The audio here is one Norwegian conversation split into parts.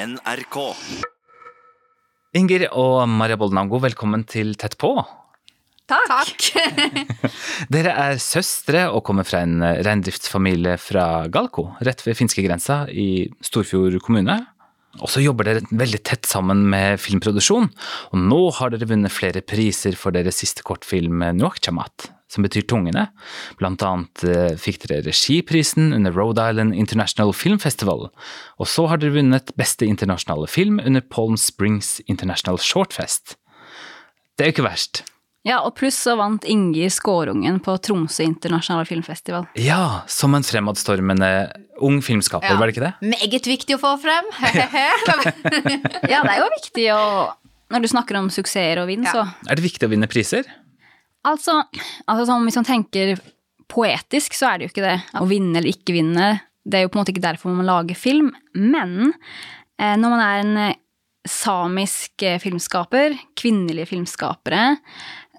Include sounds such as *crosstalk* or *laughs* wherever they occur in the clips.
NRK. Inger og Maria Boldenango, velkommen til Tett på. Takk. *laughs* Dere er søstre og kommer fra en reindriftsfamilie fra Galko, rett ved finskegrensa i Storfjord kommune. Og så jobber dere veldig tett sammen med filmproduksjon, og nå har dere vunnet flere priser for deres siste kortfilm Nuakchamat, som betyr tungene. Blant annet eh, fikk dere regiprisen under Rhode Island International Film Festival, og så har dere vunnet beste internasjonale film under Palm Springs International Shortfest. Det er jo ikke verst. Ja, og pluss så vant Inger Skårungen på Tromsø internasjonale filmfestival. Ja, som en fremadstormende ung filmskaper, Ja. var det ikke det? Meget viktig å få frem. *laughs* Ja, det er jo viktig å Når du snakker om suksesser og vinn, Ja. så Er det viktig å vinne priser? Altså, altså sånn, hvis man tenker poetisk, så er det jo ikke det. Å vinne eller ikke vinne, det er jo på en måte ikke derfor man lager film. Men eh, når man er en eh, samisk eh, filmskaper, kvinnelige filmskapere,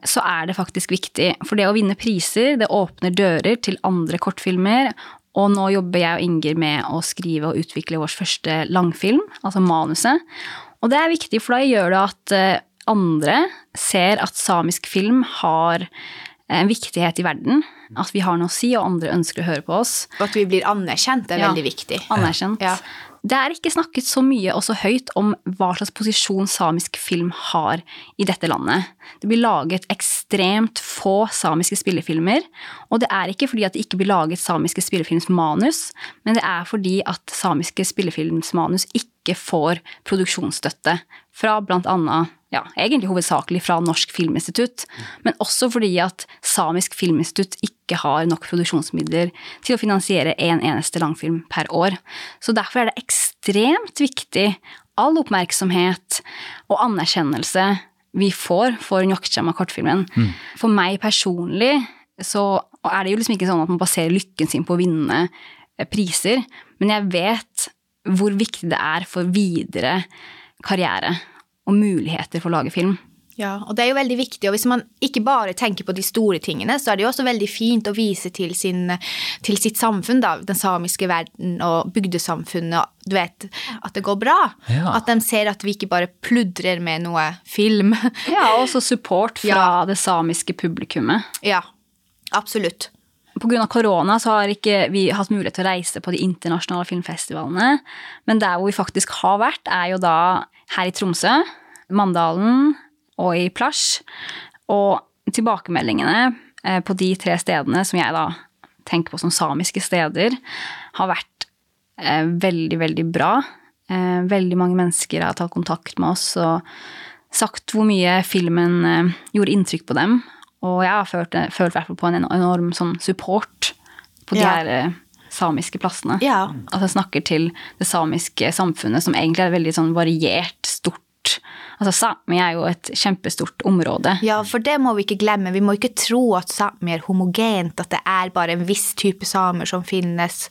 så er det faktisk viktig. For det å vinne priser, det åpner dører til andre kortfilmer. Og nå jobber jeg og Inger med å skrive og utvikle vår første langfilm, altså manuset. Og det er viktig, for da gjør det at andre ser at samisk film har en viktighet i verden. At vi har noe å si, og andre ønsker å høre på oss. Og at vi blir anerkjent er Ja. veldig viktig. Anerkjent. Ja. Det er ikke snakket så mye og så høyt om hva slags posisjon samisk film har i dette landet. Det blir laget ekstremt få samiske spillefilmer, og det er ikke fordi at det ikke blir laget samiske spillefilmsmanus, men det er fordi at samiske spillefilmsmanus ikke får produksjonsstøtte fra blant annet, ja, egentlig hovedsakelig fra Norsk Filminstitutt, men også fordi at Samisk Filminstitutt ikke har nok produksjonsmidler til å finansiere en eneste langfilm per år. Så derfor er det ekstremt viktig all oppmerksomhet og anerkjennelse vi får for Njokkjama-kortfilmen. For meg personlig så er det jo liksom ikke sånn at man baserer lykken sin på å vinne eh, priser, men jeg vet hvor viktig det er for videre karriere og muligheter for å lage film. Ja, og det er jo veldig viktig, og hvis man ikke bare tenker på de store tingene, så er det jo også veldig fint å vise til, sin, til sitt samfunn, da, den samiske verden og bygdesamfunnet, du vet, at det går bra. Ja. At de ser at vi ikke bare pludrer med noe film. Ja, og også support fra Ja. det samiske publikummet. Ja, absolutt. Av korona så har ikke vi hatt mulighet til å reise på de internasjonale filmfestivalene, men der hvor vi faktisk har vært, er jo da her i Tromsø, Mandalen og i Plasj. Og tilbakemeldingene eh, på de tre stedene som jeg da tenker på som samiske steder, har vært eh, veldig, veldig bra. Eh, veldig mange mennesker har tatt kontakt med oss og sagt hvor mye filmen gjorde inntrykk på dem. Og jeg har følt, følt på en enorm sånn support på de Ja. her eh, samiske plassene. Ja. At jeg snakker til det samiske samfunnet, som egentlig er veldig sånn variert, stort. Altså Sápmi er jo et kjempestort område. Ja, for det må vi ikke glemme. Vi må ikke tro at Sápmi er homogent, at det er bare en viss type samer som finnes,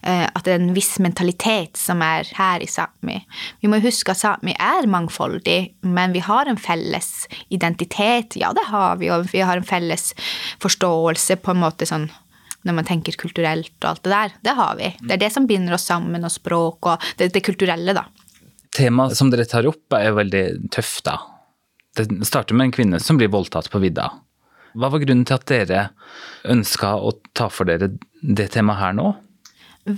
eh, at det er en viss mentalitet som er her i Sápmi. Vi må huske at Sápmi er mangfoldig, men vi har en felles identitet. Ja, det har vi, og vi har en felles forståelse på en måte sånn når man tenker kulturelt og alt det der. Det har vi. Det er det som binder oss sammen, og språk og det, det kulturelle, da. Temaet som dere tar opp er jo veldig tøft, da. Det starter med en kvinne som blir voldtatt på vidda. Hva var grunnen til at dere ønska å ta for dere det temaet her nå?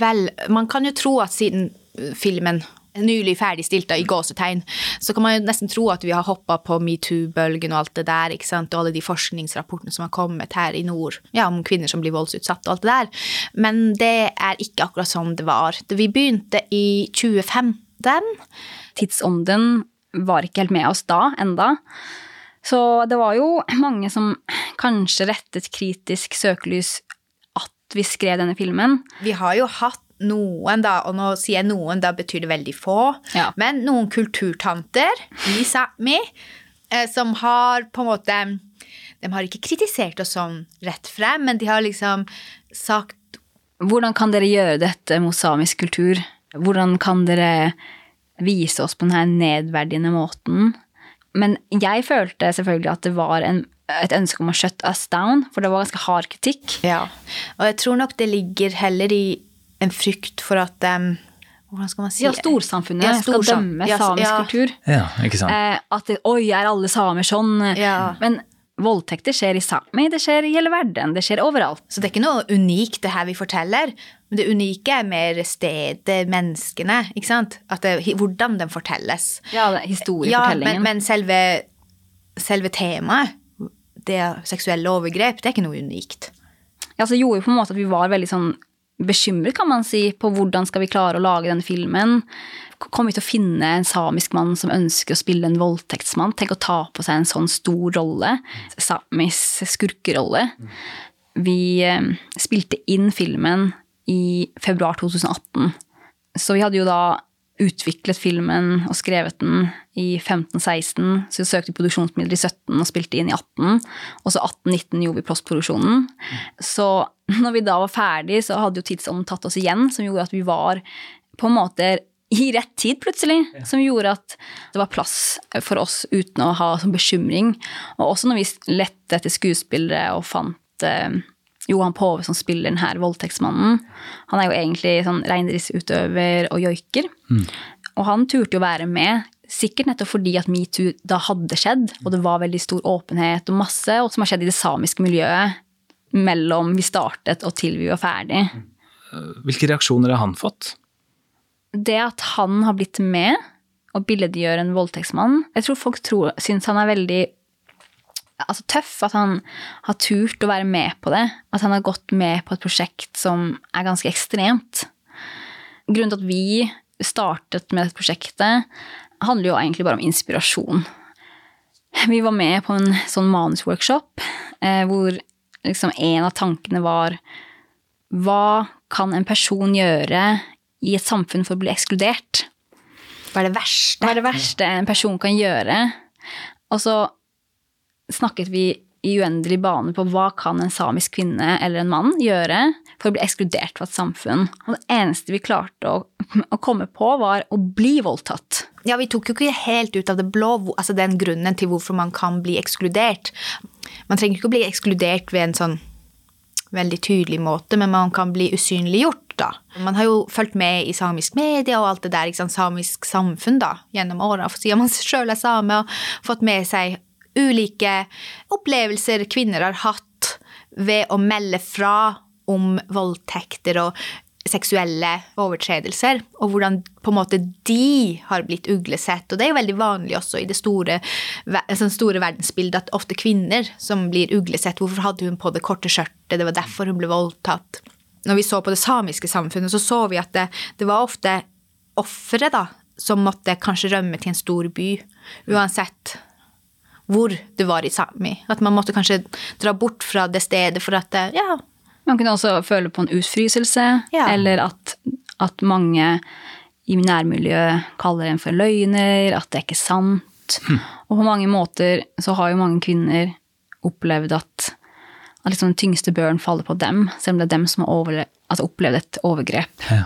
Vel, man kan jo tro at siden filmen nylig ferdigstilt i gåsetegn, så kan man jo nesten tro at vi har hoppa på metoo-bølgen og alt det der, ikke sant, og alle de forskningsrapportene som har kommet her i nord, ja, om kvinner som blir voldsutsatt og alt det der. Men det er ikke akkurat sånn det var. Vi begynte i 2015. Tidsånden var ikke helt med oss da enda. Så det var jo mange som kanskje rettet kritisk søkelys at vi skrev denne filmen. Vi har jo hatt noen, da, og nå sier jeg noen, da betyr det veldig få, Ja. men noen kulturtanter i Sápmi eh, som har på en måte De har ikke kritisert oss sånn rett frem, men de har liksom sagt Hvordan kan dere gjøre dette mot samisk kultur? Hvordan kan dere vise oss på denne nedverdigende måten? Men jeg følte selvfølgelig at det var en, et ønske om å shut us down, for det var ganske hard kritikk. Ja. Og jeg tror nok det ligger heller i en frykt for at um, Hvordan skal man si Ja, storsamfunnet Ja, skal storsam- dømme ja, samisk ja. kultur. Ja, ikke sant. Eh, at det, oi, er alle samer sånn? Ja. Men voldtekter skjer i Sápmi, det skjer i hele verden, det skjer overalt. Så det er ikke noe unikt det her vi forteller. Men det unike er mer stedet, menneskene, ikke sant? Det, hvordan den fortelles. Ja, det er Ja, men, men selve, selve temaet, det seksuelle overgrep, det er ikke noe unikt. Ja, så gjorde jo på en måte at vi var veldig sånn bekymret, kan man si, på hvordan skal vi klare å lage denne filmen. Kommer vi til å finne en samisk mann som ønsker å spille en voldtektsmann? Tenk å ta på seg en sånn stor rolle. Samis skurkerolle. Vi eh, spilte inn filmen i februar 2018. Så vi hadde jo da utviklet filmen og skrevet den i 15-16. Så vi søkte produksjonsmidler i 17 og spilte inn i 18. Og så 18-19 gjorde vi postproduksjonen. Så når vi da var ferdig, så hadde jo tidsånden tatt oss igjen, som gjorde at vi var på en måte i rett tid, plutselig. Som gjorde at det var plass for oss uten å ha sånn bekymring. Og også når vi lette etter skuespillere og fant eh, Johan Pove som spiller denne voldtektsmannen. Han er jo egentlig sånn reindriftsutøver og joiker. Og han turte jo være med, sikkert nettopp fordi at metoo da hadde skjedd, og det var veldig stor åpenhet og masse, og som har skjedd i det samiske miljøet mellom vi startet og til vi var ferdig. Hvilke reaksjoner har han fått? Det at han har blitt med og billedgjør en voldtektsmann Jeg tror folk tror, syns han er veldig altså, tøff. At han har turt å være med på det. At han har gått med på et prosjekt som er ganske ekstremt. Grunnen til at vi startet med dette prosjektet, handler jo egentlig bare om inspirasjon. Vi var med på en sånn manusworkshop eh, hvor liksom en av tankene var Hva kan en person gjøre i et samfunn for å bli ekskludert? Hva er det verste? Hva er det verste en person kan gjøre? Og så snakket vi i uendelig bane på hva kan en samisk kvinne eller en mann gjøre for å bli ekskludert fra et samfunn. Og det eneste vi klarte å, å komme på, var å bli voldtatt. Ja, vi tok jo ikke helt ut av det blå altså den grunnen til hvorfor man kan bli ekskludert. Man trenger ikke å bli ekskludert ved en sånn veldig tydelig måte, men man kan bli usynliggjort, da. Man har jo fulgt med i samisk media og alt det der, ikke sant, samisk samfunn, da, gjennom åra, siden man sjøl er same, og fått med seg ulike opplevelser kvinner har hatt ved å melde fra om voldtekter og seksuelle overtredelser, og hvordan på en måte de har blitt uglesett. Og det er jo veldig vanlig også i det store, sånn store verdensbildet at ofte kvinner som blir uglesett. Hvorfor hadde hun på det korte skjørtet? Det var derfor hun ble voldtatt. Når vi så på det samiske samfunnet, så så vi at det, det var ofte ofre som måtte kanskje rømme til en stor by, uansett hvor du var i Sápmi. At man måtte kanskje dra bort fra det stedet for at ja, Man kunne også føle på en utfryselse, Ja. eller at, at mange i nærmiljøet kaller en for løgner, at det er ikke sant. Og på mange måter så har jo mange kvinner opplevd at, at liksom den tyngste børen faller på dem, selv om det er dem som har overle altså opplevd et overgrep. Ja.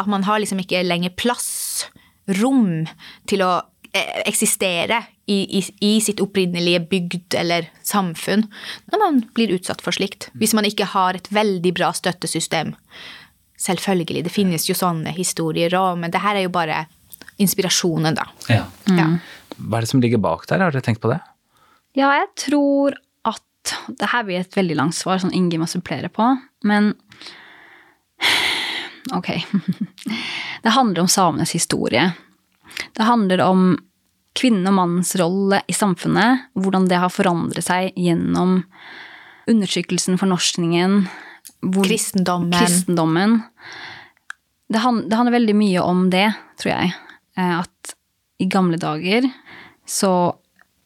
At man har liksom ikke lenger plass, rom, til å eh, eksistere i, i, i sitt opprinnelige bygd eller samfunn når man blir utsatt for slikt. Hvis man ikke har et veldig bra støttesystem. Selvfølgelig, det finnes jo sånne historier òg, men det her er jo bare inspirasjonen, da. Ja. Ja. Hva er det som ligger bak der? Har dere tenkt på det? Ja, jeg tror at Det her blir et veldig langt svar, sånn Inge må supplere på, men *sighs* Ok. *laughs* Det handler om samenes historie. Det handler om kvinnen og mannens rolle i samfunnet, hvordan det har forandret seg gjennom undertrykkelsen, fornorskningen hvor- Kristendommen. kristendommen. Det, han, det handler veldig mye om det, tror jeg. Eh, At i gamle dager så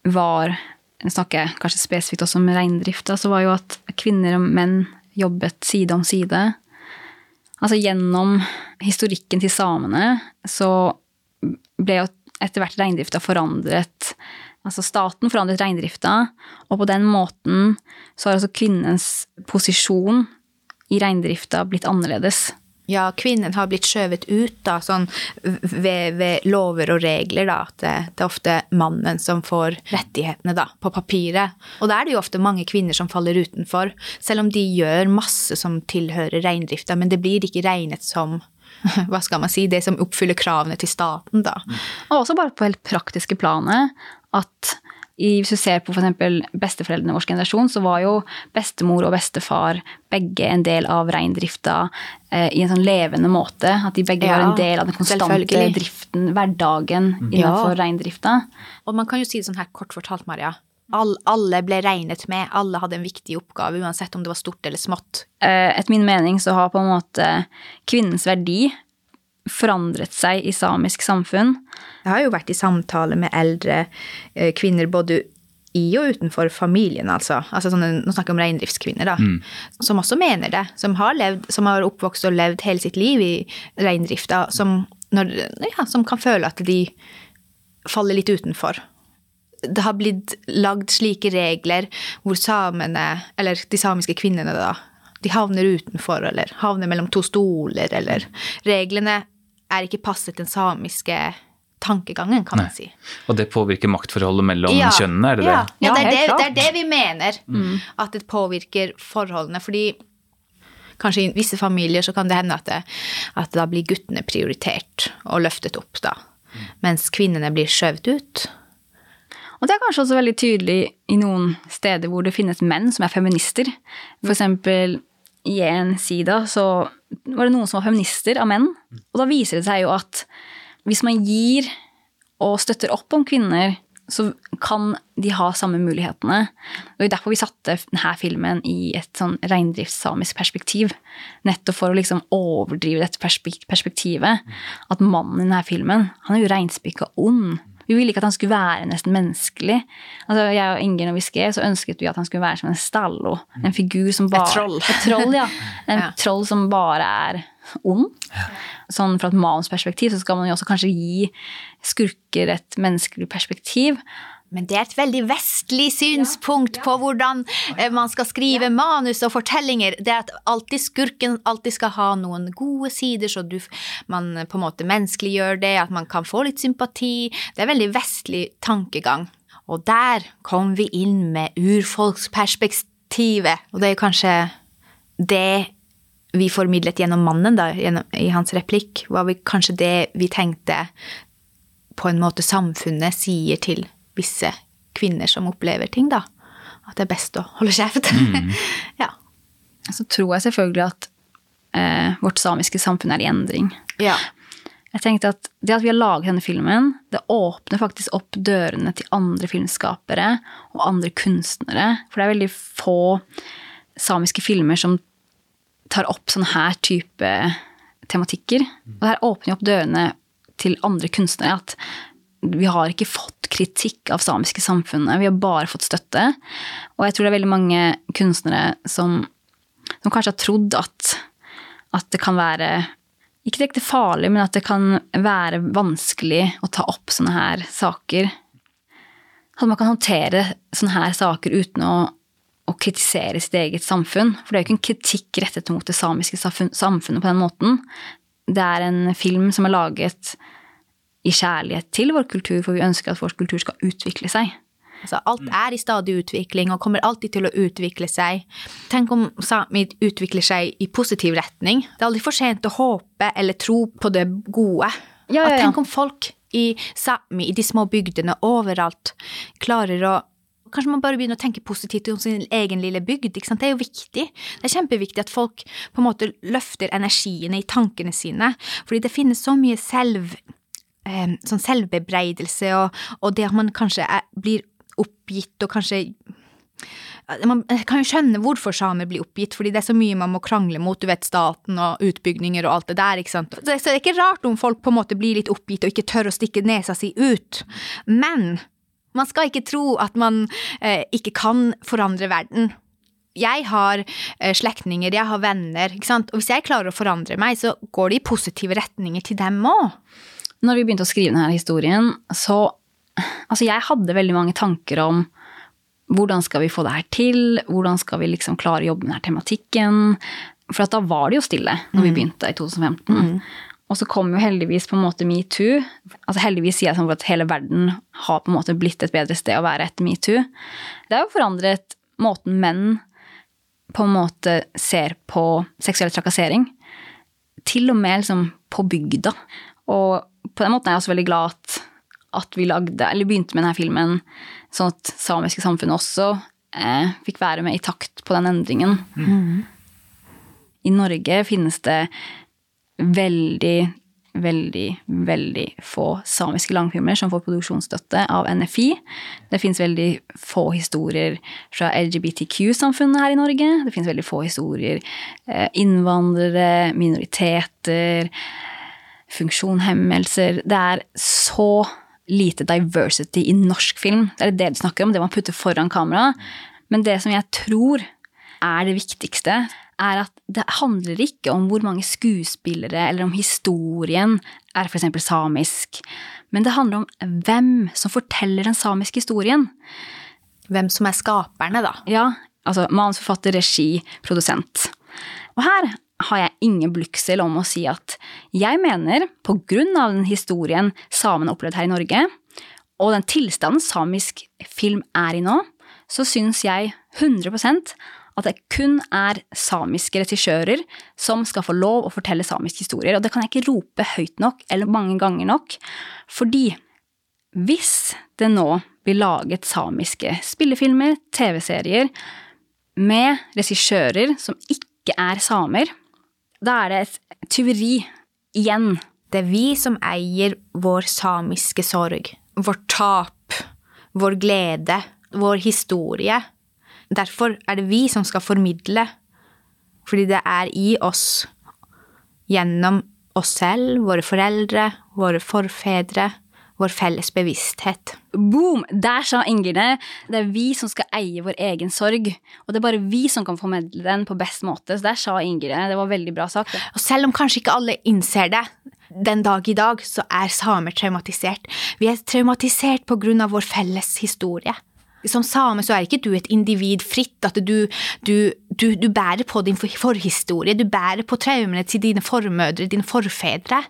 var Jeg snakker kanskje spesifikt også om reindrifta, så var jo at kvinner og menn jobbet side om side. Altså gjennom historikken til samene så ble jo etter hvert reindrifta forandret. Altså staten forandret reindrifta, og på den måten så har altså kvinnens posisjon i reindrifta blitt annerledes. Ja, kvinnen har blitt skjøvet ut da, sånn ved, ved lover og regler, da. At det, det er ofte mannen som får rettighetene, da, på papiret. Og da er det jo ofte mange kvinner som faller utenfor, selv om de gjør masse som tilhører reindrifta, men det blir ikke regnet som *laughs* hva skal man si, det som oppfyller kravene til staten, da. Og også bare på helt praktiske planet at hvis du ser på f.eks. besteforeldrene i vår generasjon, så var jo bestemor og bestefar begge en del av reindrifta eh, i en sånn levende måte. At de begge Ja, var en del av den konstante driften, hverdagen innenfor Ja. reindrifta. Og man kan jo si det sånn her kort fortalt, Maria. All, alle ble regnet med, alle hadde en viktig oppgave, uansett om det var stort eller smått. Eh, Etter min mening så har på en måte kvinnens verdi forandret seg i samisk samfunn. Jeg har jo vært i samtale med eldre eh, kvinner både i og utenfor familien, altså. altså sånne, nå snakker jeg om reindriftskvinner, da. Som også mener det. Som har, levd, som har oppvokst og levd hele sitt liv i reindrifta. Som, når, ja, som kan føle at de faller litt utenfor. Det har blitt lagd slike regler hvor samene, eller de samiske kvinnene, da, de havner utenfor, eller havner mellom to stoler, eller Reglene er ikke passet den samiske tankegangen, kan man si. Og det påvirker maktforholdet mellom Ja, kjønnene, er det ja. det? Ja, Ja, det, er det, det er det vi mener. At det påvirker forholdene. Fordi kanskje i visse familier så kan det hende at, det, at da blir guttene prioritert og løftet opp, da. Mens kvinnene blir skjøvet ut. Og det er kanskje også veldig tydelig i noen steder hvor det finnes menn som er feminister. For eksempel i en sida så var det noen som var feminister av menn. Og da viser det seg jo at hvis man gir og støtter opp om kvinner, så kan de ha samme mulighetene. Og det er derfor vi satte denne filmen i et sånn reindriftssamisk perspektiv. Nettopp for å liksom overdrive dette perspektivet. At mannen i denne filmen, han er jo reinspikka ond. Vi ville ikke at han skulle være nesten menneskelig. Altså, jeg og Inger, når vi skrev, så ønsket vi at han skulle være som en stallo. En figur som bare troll. Et troll, ja. *laughs* En Ja. troll som bare er ond. Sånn fra et manusperspektiv så skal man jo også kanskje gi skurker et menneskelig perspektiv. Men det er et veldig vestlig synspunkt på hvordan eh, man skal skrive manus og fortellinger. Det er at alltid skurken alltid skal ha noen gode sider, så du, man på en måte menneskeliggjør det, at man kan få litt sympati. Det er veldig vestlig tankegang. Og der kom vi inn med urfolksperspektivet. Og det er kanskje det vi formidlet gjennom mannen da, gjennom, i hans replikk, var vi, kanskje det vi tenkte på en måte samfunnet sier til visse kvinner som opplever ting, da. At det er best å holde kjeft. *laughs* ja. Så tror jeg selvfølgelig at eh, vårt samiske samfunn er i endring. ja. Jeg tenkte at Det at vi har laget denne filmen, det åpner faktisk opp dørene til andre filmskapere og andre kunstnere. For det er veldig få samiske filmer som tar opp sånn her type tematikker. Og det her åpner jo opp dørene til andre kunstnere. At vi har ikke fått kritikk av samiske samfunnet, vi har bare fått støtte. Og jeg tror det er veldig mange kunstnere som, som kanskje har trodd at, at det kan være ikke direkte farlig, men at det kan være vanskelig å ta opp sånne her saker. At man kan håndtere sånne her saker uten å, å kritisere sitt eget samfunn. For det er jo ikke en kritikk rettet mot det samiske samfunnet på den måten. Det er en film som er laget i kjærlighet til vår kultur, for vi ønsker at vår kultur skal utvikle seg. Altså, alt er i stadig utvikling og kommer alltid til å utvikle seg. Tenk om sami utvikler seg i positiv retning. Det er aldri for sent å håpe eller tro på det gode. Ja, ja, ja. Tenk om folk i Sápmi, i de små bygdene, overalt, klarer å Kanskje man bare begynner å tenke positivt om sin egen lille bygd. Ikke sant? Det er jo viktig. Det er kjempeviktig at folk på en måte løfter energiene i tankene sine. Fordi det finnes så mye selv, eh, sånn selvbebreidelse, og, og det at man kanskje er, blir oppgitt og kanskje man kan jo skjønne hvorfor samer blir oppgitt, fordi det er så mye man må krangle mot, du vet, staten og utbygninger og alt det der, ikke sant. Så det er ikke rart om folk på en måte blir litt oppgitt og ikke tør å stikke nesa si ut. Men man skal ikke tro at man eh, ikke kan forandre verden. Jeg har eh, slektninger, jeg har venner, ikke sant. Og hvis jeg klarer å forandre meg, så går det i positive retninger til dem òg. Når vi begynte å skrive denne historien, så Altså, jeg hadde veldig mange tanker om hvordan skal vi få det her til? Hvordan skal vi liksom klare å jobbe med denne tematikken? For at da var det jo stille når vi begynte i 2015. Og så kom jo heldigvis på en måte metoo. Altså heldigvis sier jeg sånn at hele verden har på en måte blitt et bedre sted å være etter metoo. Det har jo forandret måten menn på en måte ser på seksuell trakassering. Til og med liksom på bygda. Og på den måten er jeg også veldig glad at, at vi lagde, eller begynte med denne filmen, sånn at samiske samfunn også eh, fikk være med i takt på den endringen. I Norge finnes det veldig, veldig, veldig få samiske langfilmer som får produksjonsstøtte av NFI. Det fins veldig få historier fra LGBTQ-samfunnet her i Norge. Det fins veldig få historier eh, innvandrere, minoriteter, funksjonshemmelser. Det er så lite diversity i norsk film. Det er det du snakker om, det man putter foran kamera. Men det som jeg tror er det viktigste, er at det handler ikke om hvor mange skuespillere eller om historien er f.eks. samisk, men det handler om hvem som forteller den samiske historien. Hvem som er skaperne, da. Ja, altså manusforfatter, regi, produsent. Og her har jeg ingen blygsel om å si at jeg mener, på grunn av den historien samene opplevde her i Norge, og den tilstanden samisk film er i nå, så syns jeg 100% at det kun er samiske regissører som skal få lov å fortelle samiske historier. Og det kan jeg ikke rope høyt nok eller mange ganger nok, fordi hvis det nå blir laget samiske spillefilmer, TV-serier, med regissører som ikke er samer, da er det et tyveri igjen. Det er vi som eier vår samiske sorg, vårt tap, vår glede, vår historie. Derfor er det vi som skal formidle, fordi det er i oss, gjennom oss selv, våre foreldre, våre forfedre, vår felles bevissthet. Boom! Der sa Ingerne det. Er vi som skal eie vår egen sorg. Og det er bare vi som kan formidle den på best måte. Så der sa Ingerne, det. Det var veldig bra sagt. Og selv om kanskje ikke alle innser det, den dag i dag så er samer traumatisert. Vi er traumatisert på grunn av vår felles historie. Som same så er ikke du et individ fritt, at du, du, du, du bærer på din forhistorie, du bærer på traumene til dine formødre, dine forfedre.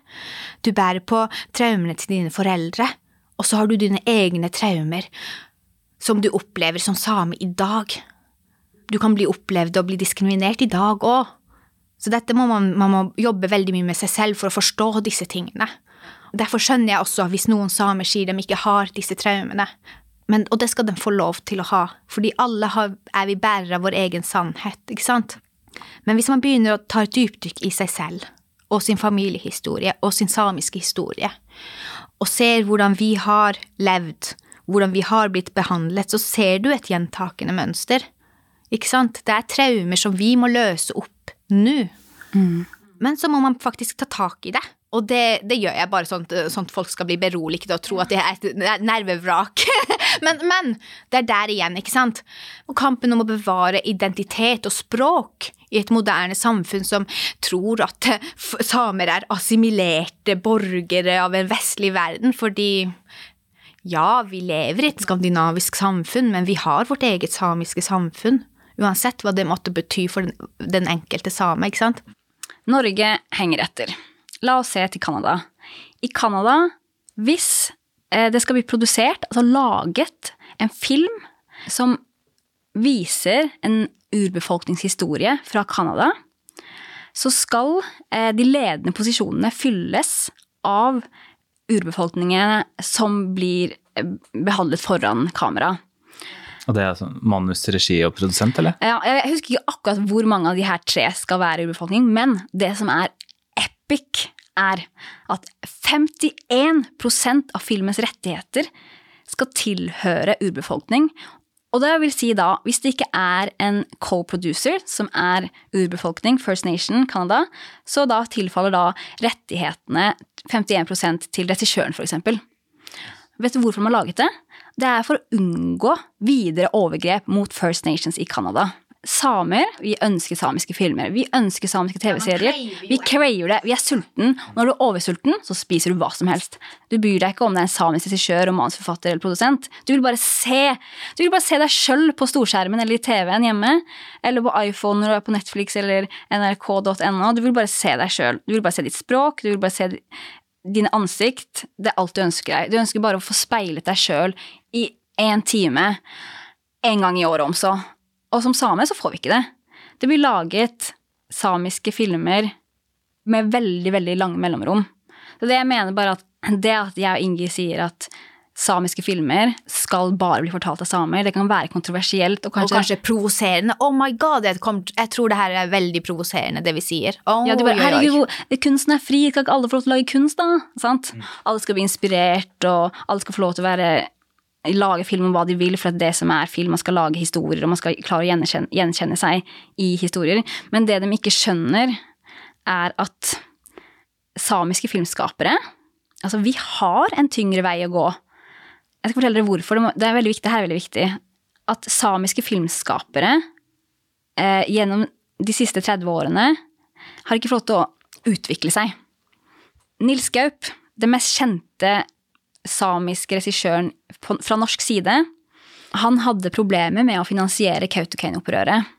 Du bærer på traumene til dine foreldre, og så har du dine egne traumer som du opplever som same i dag. Du kan bli opplevd og bli diskriminert i dag òg. Så dette må man, man må jobbe veldig mye med seg selv for å forstå disse tingene. Derfor skjønner jeg også hvis noen samer sier de ikke har disse traumene. Men, og det skal de få lov til å ha, fordi alle har, er vi bærere av vår egen sannhet. ikke sant? Men hvis man begynner å ta et dypdykk i seg selv og sin familiehistorie og sin samiske historie, og ser hvordan vi har levd, hvordan vi har blitt behandlet, så ser du et gjentakende mønster. Ikke sant? Det er traumer som vi må løse opp nå. Mm. Men så må man faktisk ta tak i det. Og det, det gjør jeg bare sånn, sånn, at folk skal bli beroliget og tro at det er et nervevrak. *laughs* men, men, det er der igjen, ikke sant? Og kampen om å bevare identitet og språk i et moderne samfunn som tror at samer er assimilerte borgere av en vestlig verden, fordi ja, vi lever i et skandinavisk samfunn, men vi har vårt eget samiske samfunn. Uansett hva det måtte bety for den enkelte same, ikke sant? Norge henger etter. La oss se til Canada. I Canada, hvis eh, det skal bli produsert, altså laget, en film som viser en urbefolkningshistorie fra Canada, så skal eh, de ledende posisjonene fylles av urbefolkningene som blir eh, behandlet foran kamera. Og det er altså manus, regi og produsent, eller? Ja, jeg husker ikke akkurat hvor mange av de her tre skal være urbefolkning, men det som er epic, er at 51% av filmens rettigheter skal tilhøre urbefolkning. Og det vil si da, hvis det ikke er en co-producer, som er urbefolkning, First Nation, Canada, så da tilfaller da rettighetene 51% til regissøren, f.eks. Vet du hvorfor man har laget det? Det er for å unngå videre overgrep mot First Nations i Canada samer, vi ønsker samiske filmer. Vi ønsker samiske TV-serier. Vi craver det. Vi er sulten. Når du er oversulten, så spiser du hva som helst. Du bryr deg ikke om det er en samisk regissør, romansforfatter eller produsent. Du vil bare se Du vil bare se deg sjøl på storskjermen eller i TV-en hjemme. Eller på iPhone når du er på Netflix eller nrk.no. Du vil bare se deg sjøl. Du vil bare se ditt språk. Du vil bare se dine ansikt. Det er alt du ønsker deg. Du ønsker bare å få speilet deg sjøl i én time. En gang i året om så. Og som same så får vi ikke det. Det blir laget samiske filmer med veldig, veldig lange mellomrom. Så det jeg mener bare at det at jeg og Ingi sier at samiske filmer skal bare bli fortalt av samer, det kan være kontroversielt og Og kanskje, kanskje provoserende. Oh my god, jeg, kom, jeg tror det her er veldig provoserende, det vi sier. Oh, ja, bare, herregud, kunsten er fri, skal ikke alle få lov til å lage kunst, da? Sant? Alle skal bli inspirert, og alle skal få lov til å være lage film om hva de vil, for det er det som er film. Man skal lage historier, og man skal klare å gjenkjenne, gjenkjenne seg i historier. Men det de ikke skjønner, er at samiske filmskapere Altså, vi har en tyngre vei å gå. Jeg skal fortelle dere hvorfor. Det, er veldig viktig, her er veldig viktig. At samiske filmskapere eh, gjennom de siste 30 årene har ikke fått lov til å utvikle seg. Nils Gaup, det mest kjente samiske regissøren fra norsk side, han hadde problemer med å finansiere Kautokeino-opprøret.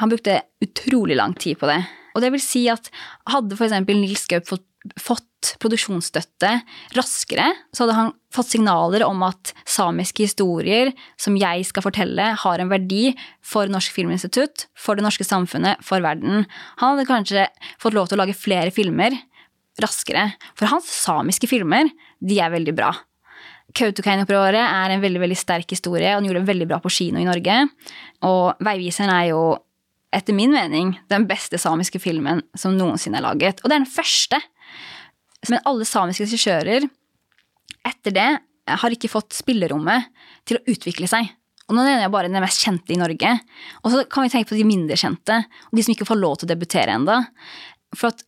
Han brukte utrolig lang tid på det. Og det vil si at hadde f.eks. Nils Gaup fått, fått produksjonsstøtte raskere, så hadde han fått signaler om at samiske historier som jeg skal fortelle, har en verdi for Norsk Filminstitutt, for det norske samfunnet, for verden. Han hadde kanskje fått lov til å lage flere filmer raskere. For hans samiske filmer, de er veldig bra. Kautokeino-opprøret er en veldig veldig sterk historie, og den gjorde det veldig bra på kino i Norge. Og Veiviseren er jo, etter min mening, den beste samiske filmen som noensinne er laget. Og det er den første. Men alle samiske regissører etter det har ikke fått spillerommet til å utvikle seg. Og nå nevner jeg bare den mest kjente i Norge. Og så kan vi tenke på de mindre kjente, og de som ikke får lov til å debutere enda. For at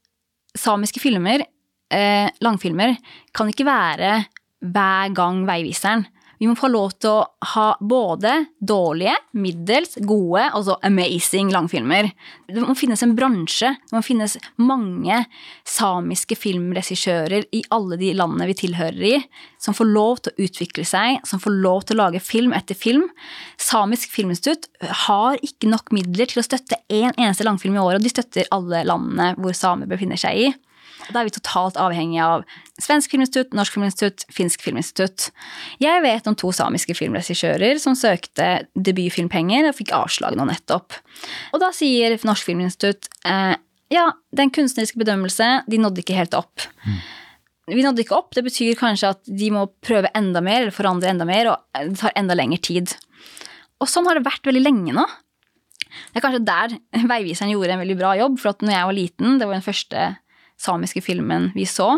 samiske filmer, eh, langfilmer, kan ikke være hver gang veiviseren. Vi må få lov til å ha både dårlige, middels, gode og så amazing langfilmer. Det må finnes en bransje, det må finnes mange samiske filmregissører i alle de landene vi tilhører i, som får lov til å utvikle seg, som får lov til å lage film etter film. Samisk Filminstitutt har ikke nok midler til å støtte én eneste langfilm i året, og de støtter alle landene hvor samer befinner seg i. Da er vi totalt avhengig av Svensk filminstitutt, Norsk filminstitutt, Finsk filminstitutt. Jeg vet om to samiske filmregissører som søkte debutfilmpenger og fikk avslag nå nettopp. Og da sier Norsk filminstitutt eh, ja, den kunstneriske bedømmelse, de nådde ikke helt opp. Vi nådde ikke opp, det betyr kanskje at de må prøve enda mer, eller forandre enda mer, og det tar enda lengre tid. Og sånn har det vært veldig lenge nå. Det er kanskje der Veiviseren gjorde en veldig bra jobb, for at når jeg var liten, det var den første samiske filmen vi så.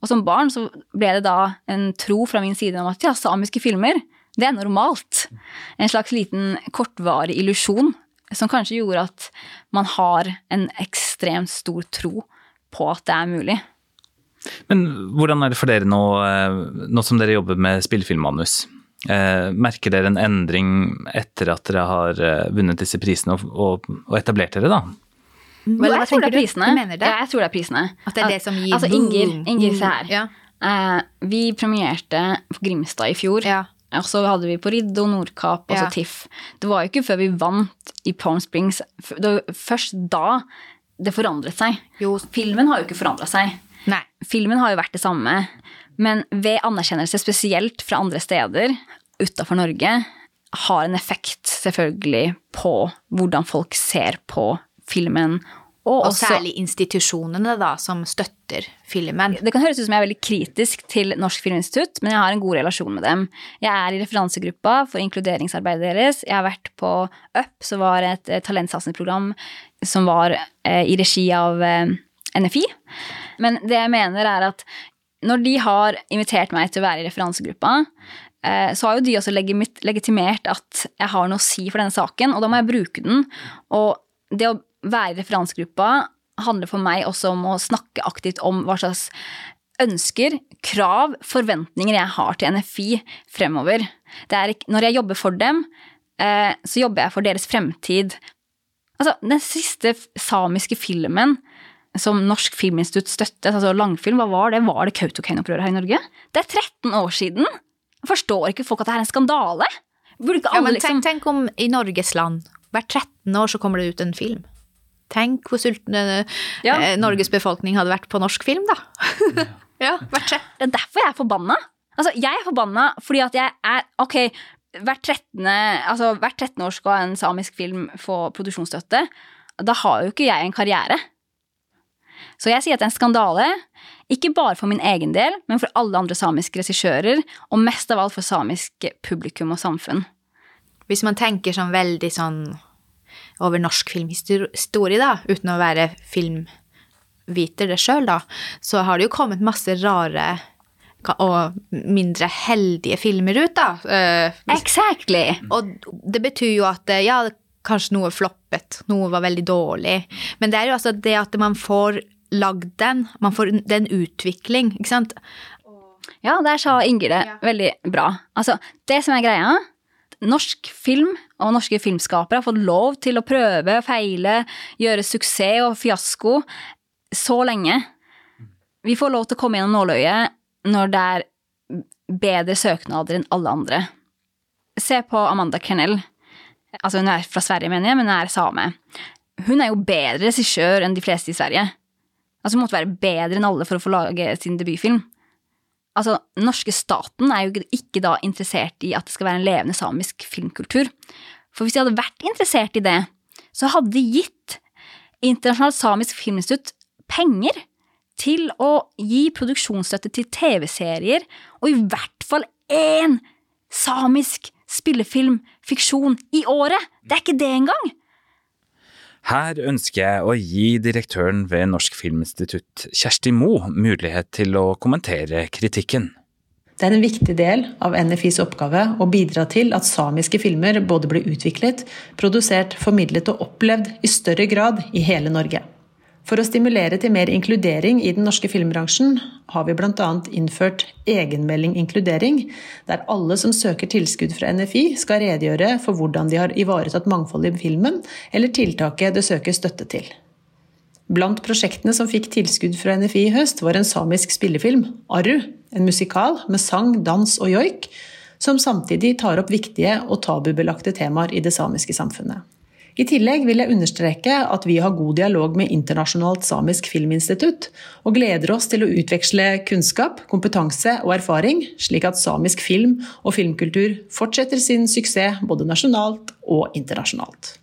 Og som barn så ble det da en tro fra min side om at ja, samiske filmer, det er normalt. En slags liten kortvarig illusjon som kanskje gjorde at man har en ekstremt stor tro på at det er mulig. Men hvordan er det for dere nå, eh, nå som dere jobber med spillefilmmanus? Eh, merker dere en endring etter at dere har eh, vunnet disse prisene og, og, etablert dere, da? Vel, jeg tror det er prisene. Det? Ja, jeg tror det er prisene. At det er det som gir altså, Inger. Inger, se her. Ja. Uh, vi premierte på Grimstad i fjor. Ja. Og så hadde vi på Riddo, Nordkapp og så. TIFF. Det var jo ikke før vi vant i Palm Springs. Først da det forandret seg. Jo. Filmen har jo ikke forandra seg. Nei. Filmen har jo vært det samme. Men ved anerkjennelse, spesielt fra andre steder utafor Norge, har en effekt selvfølgelig på hvordan folk ser på filmen. Og, Og også, særlig institusjonene da, som støtter filmen. det kan høres ut som jeg er veldig kritisk til Norsk Filminstitutt, men jeg har en god relasjon med dem. Jeg er i referansegruppa for inkluderingsarbeidet deres. Jeg har vært på UP, som var et eh, talentsatsingsprogram som var eh, i regi av eh, NFI. Men det jeg mener er at når de har invitert meg til å være i referansegruppa, eh, så har jo de også legitimert at jeg har noe å si for denne saken, og da må jeg bruke den. Og det å være i referansegruppa handler for meg også om å snakke aktivt om hva slags ønsker, krav, forventninger jeg har til NFI fremover. Det er når jeg jobber for dem, eh, så jobber jeg for deres fremtid. Altså, den siste samiske filmen som Norsk Filminstitutt støttet, altså langfilm, hva var det? Var det Kautokeino-opprøret her i Norge? Det er 13 år siden! Forstår ikke folk at det er en skandale? Ikke Ja, alle men liksom tenk, tenk om i Norges land, hvert 13 år så kommer det ut en film. Tenk hvor sulten eh, Ja. eh, Norges befolkning hadde vært på norsk film, da. *laughs* ja, hvert 13. Det er derfor jeg er forbanna. Altså, jeg er forbanna fordi at jeg er Ok, hvert 13. Altså, hvert 13 år skal en samisk film få produksjonsstøtte. Da har jo ikke jeg en karriere. Så jeg sier at det er en skandale, ikke bare for min egen del, men for alle andre samiske regissører, og mest av alt for samisk publikum og samfunn. Hvis man tenker sånn veldig sånn over norsk filmhistorie, da, uten å være filmviter det sjøl, da, så har det jo kommet masse rare og mindre heldige filmer ut, da. Eh, Exactly! Og det betyr jo at eh, ja, kanskje noe floppet, noe var veldig dårlig. Men det er jo altså det at man får lagd den, man får den utvikling, ikke sant. Ja, der sa Inger det veldig bra. Altså, det som er greia, norsk film og norske filmskapere har fått lov til å prøve, feile, gjøre suksess og fiasko så lenge. Vi får lov til å komme gjennom nåløyet når det er bedre søknader enn alle andre. Se på Amanda Kernell. Altså, hun er fra Sverige, mener jeg, men hun er same. Hun er jo bedre regissør enn de fleste i Sverige. Altså, hun måtte være bedre enn alle for å få lage sin debutfilm. Altså, norske staten er jo ikke da interessert i at det skal være en levende samisk filmkultur. For hvis de hadde vært interessert i det, så hadde de gitt Internasjonalt samisk filminstitutt penger til å gi produksjonsstøtte til TV-serier, og i hvert fall én samisk spillefilm, fiksjon, i året! Det er ikke det engang! Her ønsker jeg å gi direktøren ved Norsk Filminstitutt, Kjersti Moe, mulighet til å kommentere kritikken. Det er en viktig del av NFIs oppgave å bidra til at samiske filmer både blir utviklet, produsert, formidlet og opplevd i større grad i hele Norge. For å stimulere til mer inkludering i den norske filmbransjen har vi bl.a. innført egenmelding inkludering, der alle som søker tilskudd fra NFI skal redegjøre for hvordan de har ivaretatt mangfold i filmen, eller tiltaket det søker støtte til. Blant prosjektene som fikk tilskudd fra NFI i høst, var en samisk spillefilm, Arru, en musikal med sang, dans og joik, som samtidig tar opp viktige og tabubelagte temaer i det samiske samfunnet. I tillegg vil jeg understreke at vi har god dialog med Internasjonalt samisk filminstitutt, og gleder oss til å utveksle kunnskap, kompetanse og erfaring, slik at samisk film og filmkultur fortsetter sin suksess både nasjonalt og internasjonalt.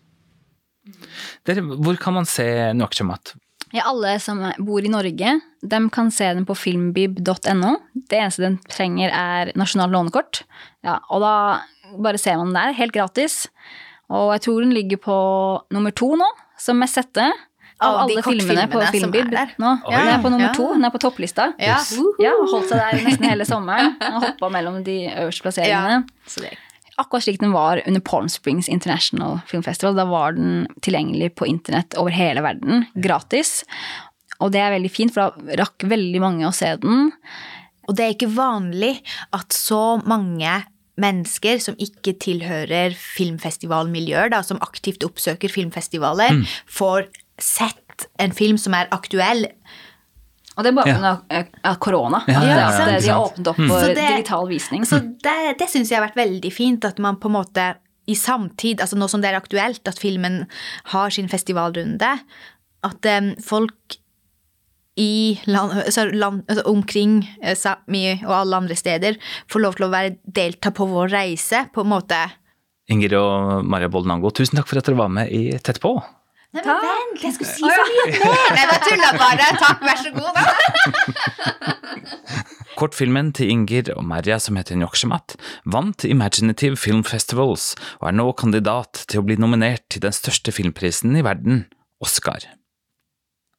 Der, hvor kan man se Nuakchamat? Ja, alle som bor i Norge, de kan se den på filmbib.no. Det eneste den trenger, er nasjonalt lånekort. Ja, og da bare ser man den der, helt gratis. Og jeg tror den ligger på nummer to nå, som mest sette. Av de alle filmene på Filmbib. Oi. Den er på nummer Ja. to, den er på topplista. Ja. Ja, holdt seg der nesten hele sommeren. Og hoppa mellom de øverste plasseringene. Ja. Akkurat slik den var under Palm Springs International Film Festival. Da var den tilgjengelig på internett over hele verden, gratis. Og det er veldig fint, for da rakk veldig mange å se den. Og det er ikke vanlig at så mange mennesker som ikke tilhører filmfestivalmiljøer, da, som aktivt oppsøker filmfestivaler, får sett en film som er aktuell. Og det er bare Ja. pga. av korona. Ja, ja, ja, at de har åpnet opp for det- digital visning. Så det, det syns jeg har vært veldig fint, at man på en måte i samtid, altså nå som det er aktuelt, at filmen har sin festivalrunde, at um, folk i land, altså land, altså omkring eh, Sápmi og alle andre steder får lov til å være, delta på vår reise, på en måte. Inger og Maria Boldenango, tusen takk for at dere var med i Tett på. Nei, men vent, jeg skulle si så mye mer! *laughs* Nei, jeg tulla bare. Takk, vær så god. Da. *laughs* Kortfilmen til Inger og Merja som heter Njoksjemat, vant Imaginative Film Festivals og er nå kandidat til å bli nominert til den største filmprisen i verden, Oscar.